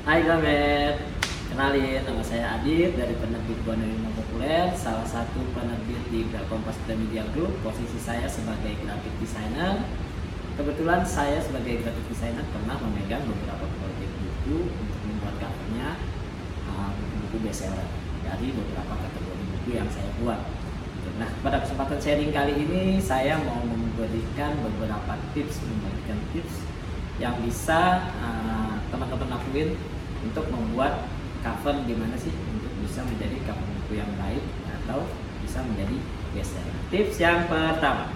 Hai Gamet, kenalin nama saya Adit dari penerbit Buana Lima Populer, salah satu penerbit di Kompas Media Group. Posisi saya sebagai graphic designer. Kebetulan saya sebagai graphic designer pernah memegang beberapa proyek buku untuk membuat covernya uh, buku-buku bestseller dari beberapa kategori buku yang saya buat. Nah, pada kesempatan sharing kali ini saya mau memberikan beberapa tips, membagikan tips yang bisa uh, teman-teman lakuin untuk membuat cover gimana sih untuk bisa menjadi cover buku yang baik atau bisa menjadi bestseller. Tips yang pertama,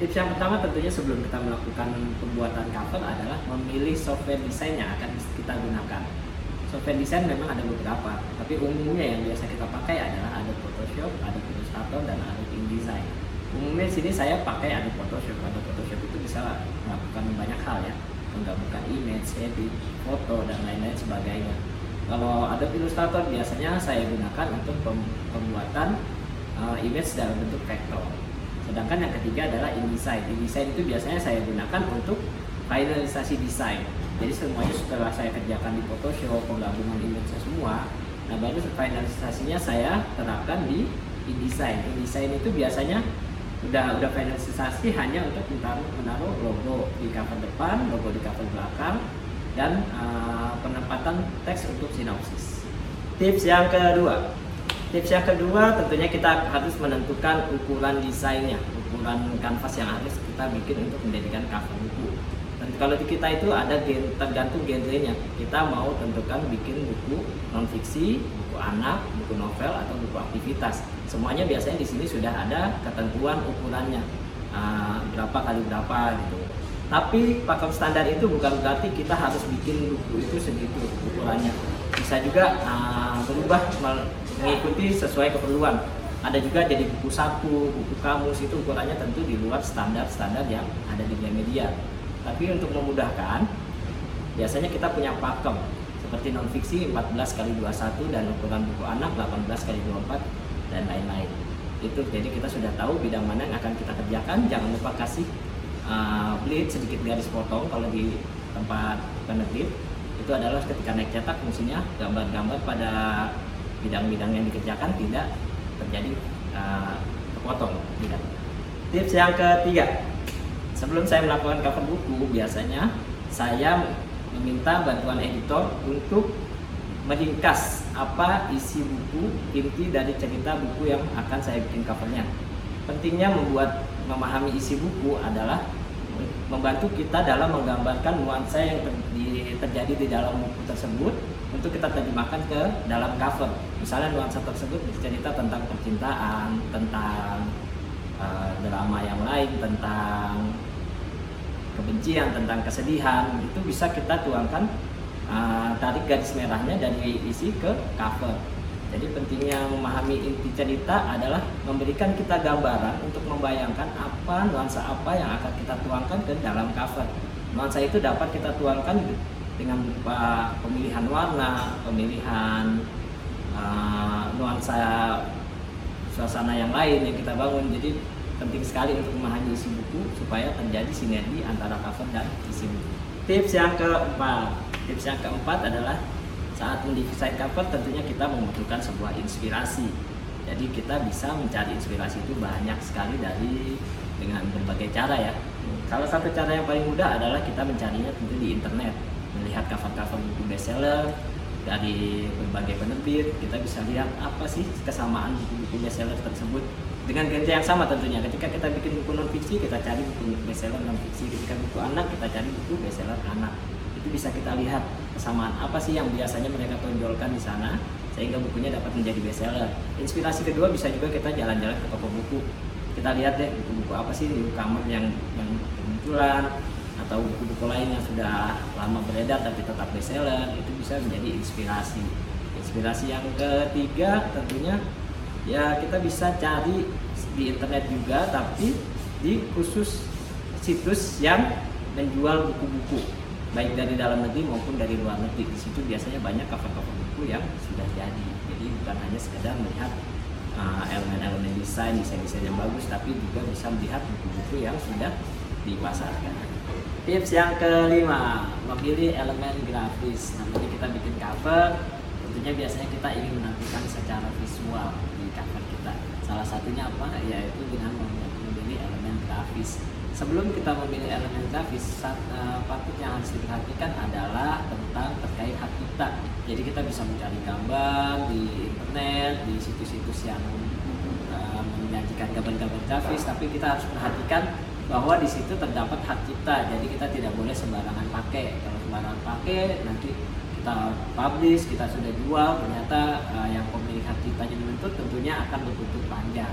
tips yang pertama tentunya sebelum kita melakukan pembuatan cover adalah memilih software desain yang akan kita gunakan. Software desain memang ada beberapa, tapi umumnya yang biasa kita pakai adalah ada Photoshop, ada Illustrator, dan ada InDesign. Umumnya sini saya pakai ada Photoshop, ada Photoshop itu bisa melakukan banyak hal ya menggabungkan image, edit, foto dan lain-lain sebagainya. Kalau ada Illustrator biasanya saya gunakan untuk pembuatan uh, image dalam bentuk vektor. Sedangkan yang ketiga adalah InDesign. InDesign itu biasanya saya gunakan untuk finalisasi desain. Jadi semuanya setelah saya kerjakan di Photoshop, penggabungan image semua, nah baru finalisasinya saya terapkan di InDesign. InDesign itu biasanya udah udah finalisasi hanya untuk menaruh, menaruh logo di cover depan, logo di cover belakang, dan uh, penempatan teks untuk sinopsis. Tips yang kedua, tips yang kedua tentunya kita harus menentukan ukuran desainnya, ukuran kanvas yang harus kita bikin untuk menjadikan cover buku. Kalau di kita itu ada gen, tergantung genrenya. Kita mau tentukan bikin buku non fiksi, buku anak, buku novel atau buku aktivitas. Semuanya biasanya di sini sudah ada ketentuan ukurannya. Uh, berapa kali berapa gitu. Tapi pakem standar itu bukan berarti kita harus bikin buku itu segitu ukurannya. Bisa juga uh, berubah mengikuti sesuai keperluan. Ada juga jadi buku saku, buku kamus itu ukurannya tentu di luar standar-standar yang ada di media tapi untuk memudahkan biasanya kita punya pakem seperti non fiksi 14 kali 21 dan ukuran buku anak 18 kali 24 dan lain-lain. Itu jadi kita sudah tahu bidang mana yang akan kita kerjakan. Jangan lupa kasih uh, bleed sedikit garis potong kalau di tempat penerbit. Itu adalah ketika naik cetak fungsinya gambar-gambar pada bidang-bidang yang dikerjakan tidak terjadi uh, tidak. Tips yang ketiga sebelum saya melakukan cover buku biasanya saya meminta bantuan editor untuk meringkas apa isi buku inti dari cerita buku yang akan saya bikin covernya. Pentingnya membuat memahami isi buku adalah membantu kita dalam menggambarkan nuansa yang terjadi di dalam buku tersebut untuk kita terjemahkan ke dalam cover. Misalnya nuansa tersebut bercerita tentang percintaan, tentang uh, drama yang lain, tentang kebencian, tentang kesedihan, itu bisa kita tuangkan uh, tarik garis merahnya dari isi ke cover. Jadi pentingnya memahami inti cerita adalah memberikan kita gambaran untuk membayangkan apa nuansa apa yang akan kita tuangkan ke dalam cover. Nuansa itu dapat kita tuangkan dengan berupa pemilihan warna, pemilihan uh, nuansa suasana yang lain yang kita bangun. Jadi penting sekali untuk memahami isi buku supaya terjadi sinergi antara cover dan isi buku. Tips yang keempat, Tips yang keempat adalah saat mendesain cover tentunya kita membutuhkan sebuah inspirasi. Jadi kita bisa mencari inspirasi itu banyak sekali dari dengan berbagai cara ya. Salah satu cara yang paling mudah adalah kita mencarinya tentu di internet, melihat cover-cover buku bestseller dari berbagai penerbit. Kita bisa lihat apa sih kesamaan buku-buku bestseller tersebut dengan genre yang sama tentunya. Ketika kita bikin buku non fiksi, kita cari buku bestseller non fiksi. Ketika buku anak, kita cari buku bestseller anak itu bisa kita lihat kesamaan apa sih yang biasanya mereka tonjolkan di sana sehingga bukunya dapat menjadi bestseller. Inspirasi kedua bisa juga kita jalan-jalan ke toko buku. Kita lihat deh buku-buku apa sih di kamar yang yang kemunculan atau buku-buku lain yang sudah lama beredar tapi tetap bestseller itu bisa menjadi inspirasi. Inspirasi yang ketiga tentunya ya kita bisa cari di internet juga tapi di khusus situs yang menjual buku-buku baik dari dalam negeri maupun dari luar negeri. Di situ biasanya banyak cover-cover buku yang sudah jadi. Jadi bukan hanya sekedar melihat uh, elemen-elemen desain, desain-desain yang bagus, tapi juga bisa melihat buku-buku yang sudah dipasarkan. Tips yang kelima, memilih elemen grafis. Namanya kita bikin cover, tentunya biasanya kita ingin menampilkan secara visual di cover kita. Salah satunya apa? Yaitu dengan memilih elemen grafis. Sebelum kita memilih elemen grafis, uh, patut yang harus diperhatikan adalah tentang terkait hak kita. Jadi kita bisa mencari gambar di internet, di situs-situs yang uh, menyajikan gambar-gambar grafis, tapi kita harus perhatikan bahwa di situ terdapat hak kita jadi kita tidak boleh sembarangan pakai. Kalau sembarangan pakai nanti kita publish kita sudah jual ternyata uh, yang pemilik hak ciptanya menuntut tentunya akan berbutuh panjang.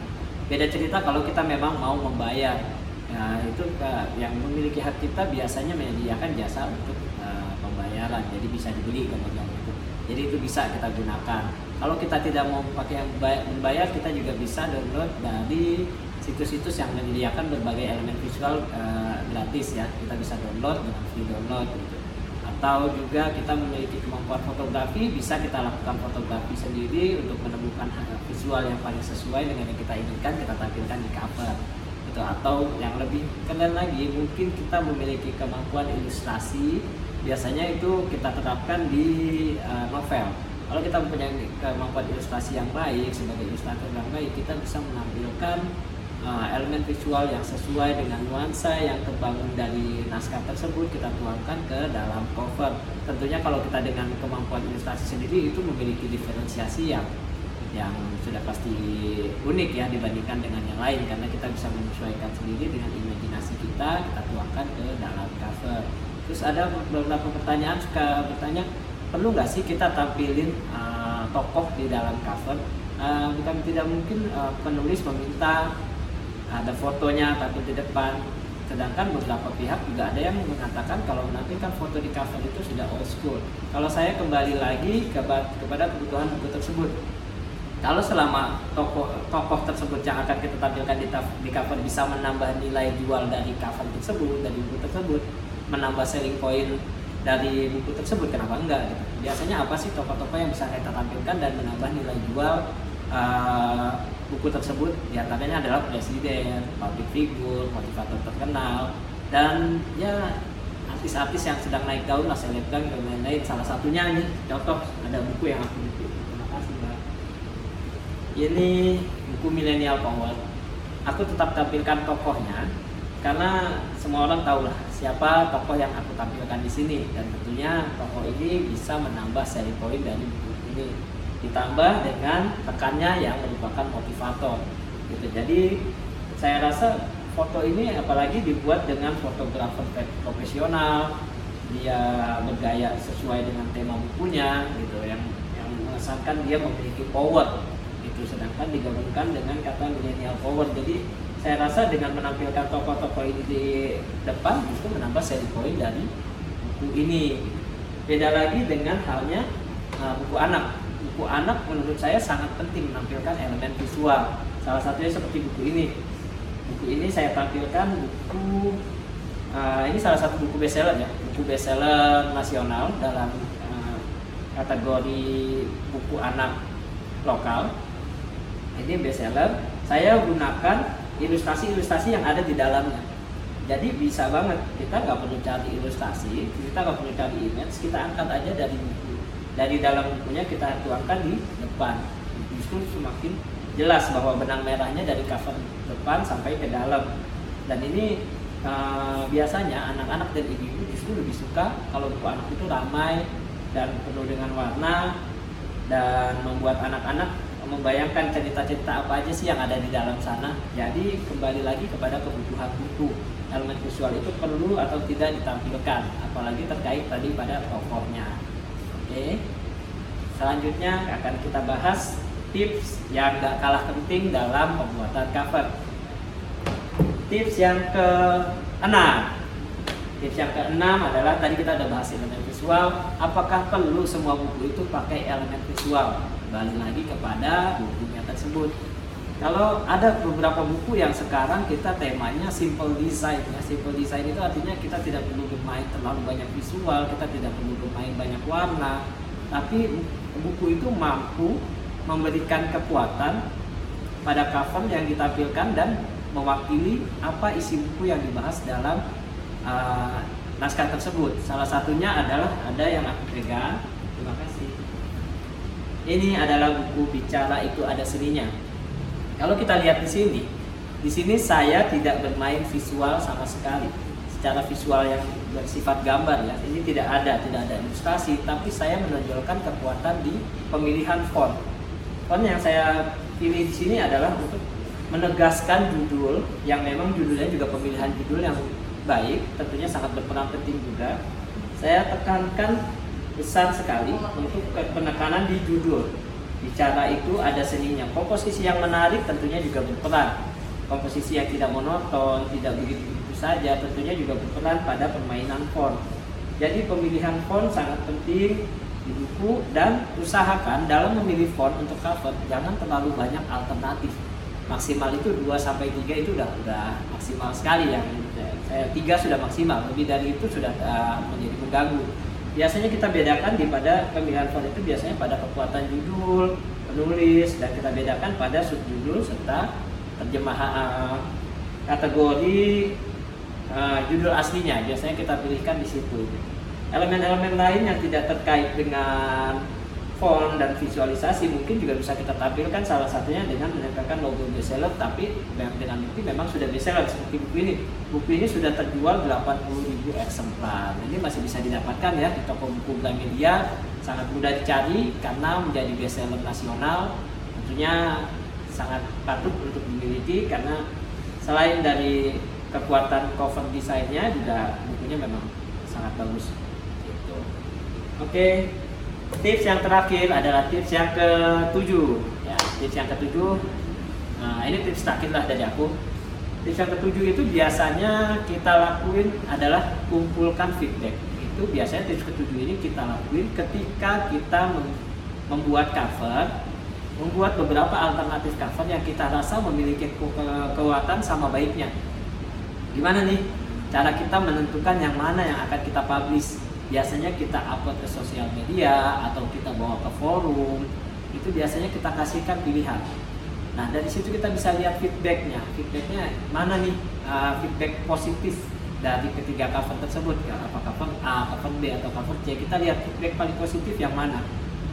Beda cerita kalau kita memang mau membayar. Ya, itu uh, yang memiliki hak cipta biasanya menyediakan jasa untuk uh, pembayaran. Jadi bisa dibeli kemudian itu. Jadi itu bisa kita gunakan. Kalau kita tidak mau pakai membayar kita juga bisa download dari situs-situs yang menyediakan berbagai elemen visual uh, gratis ya. Kita bisa download dengan free download gitu. Atau juga kita memiliki kemampuan fotografi bisa kita lakukan fotografi sendiri untuk menemukan visual yang paling sesuai dengan yang kita inginkan kita tampilkan di cover gitu. Atau yang lebih keren lagi mungkin kita memiliki kemampuan ilustrasi. Biasanya itu kita terapkan di uh, novel. Kalau kita mempunyai kemampuan ilustrasi yang baik sebagai ilustrator yang baik kita bisa menampilkan uh, elemen visual yang sesuai dengan nuansa yang terbangun dari naskah tersebut kita tuangkan ke dalam cover. Tentunya kalau kita dengan kemampuan ilustrasi sendiri itu memiliki diferensiasi yang yang sudah pasti unik ya dibandingkan dengan yang lain karena kita bisa menyesuaikan sendiri dengan imajinasi kita kita tuangkan ke dalam cover. Terus ada beberapa pertanyaan suka bertanya perlu nggak sih kita tampilin uh, tokoh di dalam cover? Uh, bukan tidak mungkin uh, penulis meminta ada fotonya tapi di depan. Sedangkan beberapa pihak juga ada yang mengatakan kalau nanti kan foto di cover itu sudah old school. Kalau saya kembali lagi kepada kebutuhan buku tersebut. Kalau selama tokoh tokoh tersebut yang akan kita tampilkan di, di cover bisa menambah nilai jual dari cover tersebut dari buku tersebut menambah selling point dari buku tersebut kenapa enggak gitu. biasanya apa sih tokoh-tokoh yang bisa kita tampilkan dan menambah nilai jual uh, buku tersebut di antaranya adalah presiden, public figure, motivator terkenal, dan ya artis-artis yang sedang naik daun lah selebgram dan lain-lain. Salah satunya ini contoh ada buku yang aku buku. Terima kasih mbak. Ini buku Millennial Power. Aku tetap tampilkan tokohnya karena semua orang tahu lah siapa tokoh yang aku tampilkan di sini dan tentunya tokoh ini bisa menambah seri poin dari buku ini ditambah dengan tekannya yang merupakan motivator. Gitu. Jadi saya rasa foto ini apalagi dibuat dengan fotografer profesional dia bergaya sesuai dengan tema bukunya gitu yang yang mengesankan dia memiliki power itu sedangkan digabungkan dengan kata millennial power. Jadi saya rasa dengan menampilkan tokoh-tokoh ini di depan itu menambah seri poin dari buku ini. Beda lagi dengan halnya uh, buku anak buku anak menurut saya sangat penting menampilkan elemen visual. Salah satunya seperti buku ini. Buku ini saya tampilkan buku uh, ini salah satu buku bestseller ya, buku bestseller nasional dalam uh, kategori buku anak lokal. Ini bestseller. Saya gunakan ilustrasi-ilustrasi yang ada di dalamnya. Jadi bisa banget kita nggak perlu cari ilustrasi, kita nggak perlu cari image, kita angkat aja dari buku dari dalam bukunya kita tuangkan di depan. Justru semakin jelas bahwa benang merahnya dari cover depan sampai ke dalam. Dan ini uh, biasanya anak-anak dan ibu-ibu justru lebih suka kalau buku anak itu ramai dan penuh dengan warna dan membuat anak-anak membayangkan cerita-cerita apa aja sih yang ada di dalam sana. Jadi kembali lagi kepada kebutuhan buku. Elemen visual itu perlu atau tidak ditampilkan apalagi terkait tadi pada tokohnya Selanjutnya akan kita bahas tips yang gak kalah penting dalam pembuatan cover. Tips yang keenam. Tips yang keenam adalah tadi kita udah bahas elemen visual. Apakah perlu semua buku itu pakai elemen visual? Balik lagi kepada bukunya tersebut. Kalau ada beberapa buku yang sekarang kita temanya simple design. Ya, simple design itu artinya kita tidak perlu bermain terlalu banyak visual, kita tidak perlu bermain banyak warna, tapi buku itu mampu memberikan kekuatan pada cover yang ditampilkan dan mewakili apa isi buku yang dibahas dalam uh, naskah tersebut. Salah satunya adalah ada yang aku pegang. Terima kasih. Ini adalah buku bicara itu ada seninya. Kalau kita lihat di sini, di sini saya tidak bermain visual sama sekali. Secara visual yang bersifat gambar ya, ini tidak ada, tidak ada ilustrasi, tapi saya menonjolkan kekuatan di pemilihan font. Font yang saya pilih di sini adalah untuk menegaskan judul yang memang judulnya juga pemilihan judul yang baik, tentunya sangat berperan penting juga. Saya tekankan besar sekali untuk penekanan di judul. Bicara itu ada seninya. Komposisi yang menarik tentunya juga berperan. Komposisi yang tidak monoton, tidak begitu-begitu saja, tentunya juga berperan pada permainan font. Jadi pemilihan font sangat penting di buku dan usahakan dalam memilih font untuk cover jangan terlalu banyak alternatif maksimal itu 2 sampai 3 itu udah udah maksimal sekali yang saya tiga sudah maksimal lebih dari itu sudah uh, menjadi mengganggu biasanya kita bedakan di pada pemilihan font itu biasanya pada kekuatan judul penulis dan kita bedakan pada subjudul serta terjemahan kategori uh, judul aslinya. Biasanya kita pilihkan di situ. Elemen-elemen lain yang tidak terkait dengan font dan visualisasi mungkin juga bisa kita tampilkan salah satunya dengan menempelkan logo bestseller tapi dengan bukti memang sudah bestseller seperti buku ini. Buku ini sudah terjual 80.000 eksemplar. Ini masih bisa didapatkan ya di toko buku Gramedia. Sangat mudah dicari karena menjadi bestseller nasional. Tentunya sangat patut untuk dimiliki karena selain dari kekuatan cover desainnya juga bukunya memang sangat bagus. Gitu. oke tips yang terakhir adalah tips yang ketujuh. Ya tips yang ketujuh. Nah ini tips terakhir lah dari aku. Tips yang ketujuh itu biasanya kita lakuin adalah kumpulkan feedback. Itu biasanya tips ketujuh ini kita lakuin ketika kita membuat cover membuat beberapa alternatif cover yang kita rasa memiliki kekuatan sama baiknya. Gimana nih cara kita menentukan yang mana yang akan kita publish biasanya kita upload ke sosial media atau kita bawa ke forum itu biasanya kita kasihkan pilihan. Nah dari situ kita bisa lihat feedbacknya. Feedbacknya mana nih? Uh, feedback positif dari ketiga cover tersebut. Ya apa cover A, cover B atau cover C. Kita lihat feedback paling positif yang mana.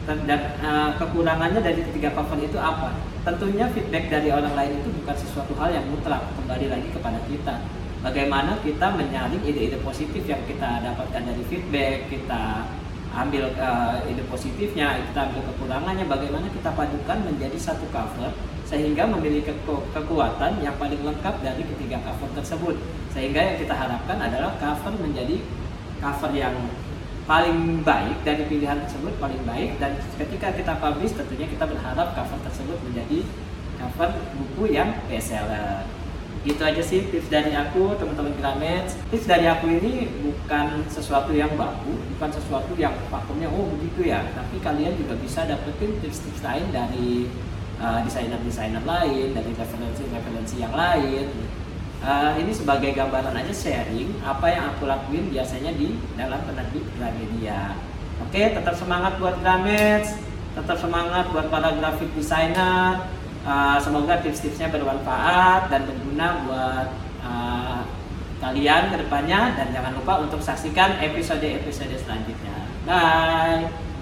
Dan, dan uh, kekurangannya dari ketiga cover itu apa? Tentunya feedback dari orang lain itu bukan sesuatu hal yang mutlak. Kembali lagi kepada kita bagaimana kita menyaring ide-ide positif yang kita dapatkan dari feedback, kita ambil uh, ide positifnya, kita ambil kekurangannya, bagaimana kita padukan menjadi satu cover sehingga memiliki ke kekuatan yang paling lengkap dari ketiga cover tersebut. Sehingga yang kita harapkan adalah cover menjadi cover yang paling baik dari pilihan tersebut paling baik dan ketika kita publish tentunya kita berharap cover tersebut menjadi cover buku yang bestseller itu aja sih tips dari aku teman-teman Gramet tips dari aku ini bukan sesuatu yang baku bukan sesuatu yang pakemnya oh begitu ya. Tapi kalian juga bisa dapetin tips-tips lain dari uh, desainer-desainer lain dari referensi-referensi yang lain. Uh, ini sebagai gambaran aja sharing apa yang aku lakuin biasanya di dalam penerbit Gramedia. Oke tetap semangat buat Gramet tetap semangat buat para graphic designer uh, semoga tips-tipsnya bermanfaat dan berguna buat uh, kalian ke depannya dan jangan lupa untuk saksikan episode-episode selanjutnya. Bye.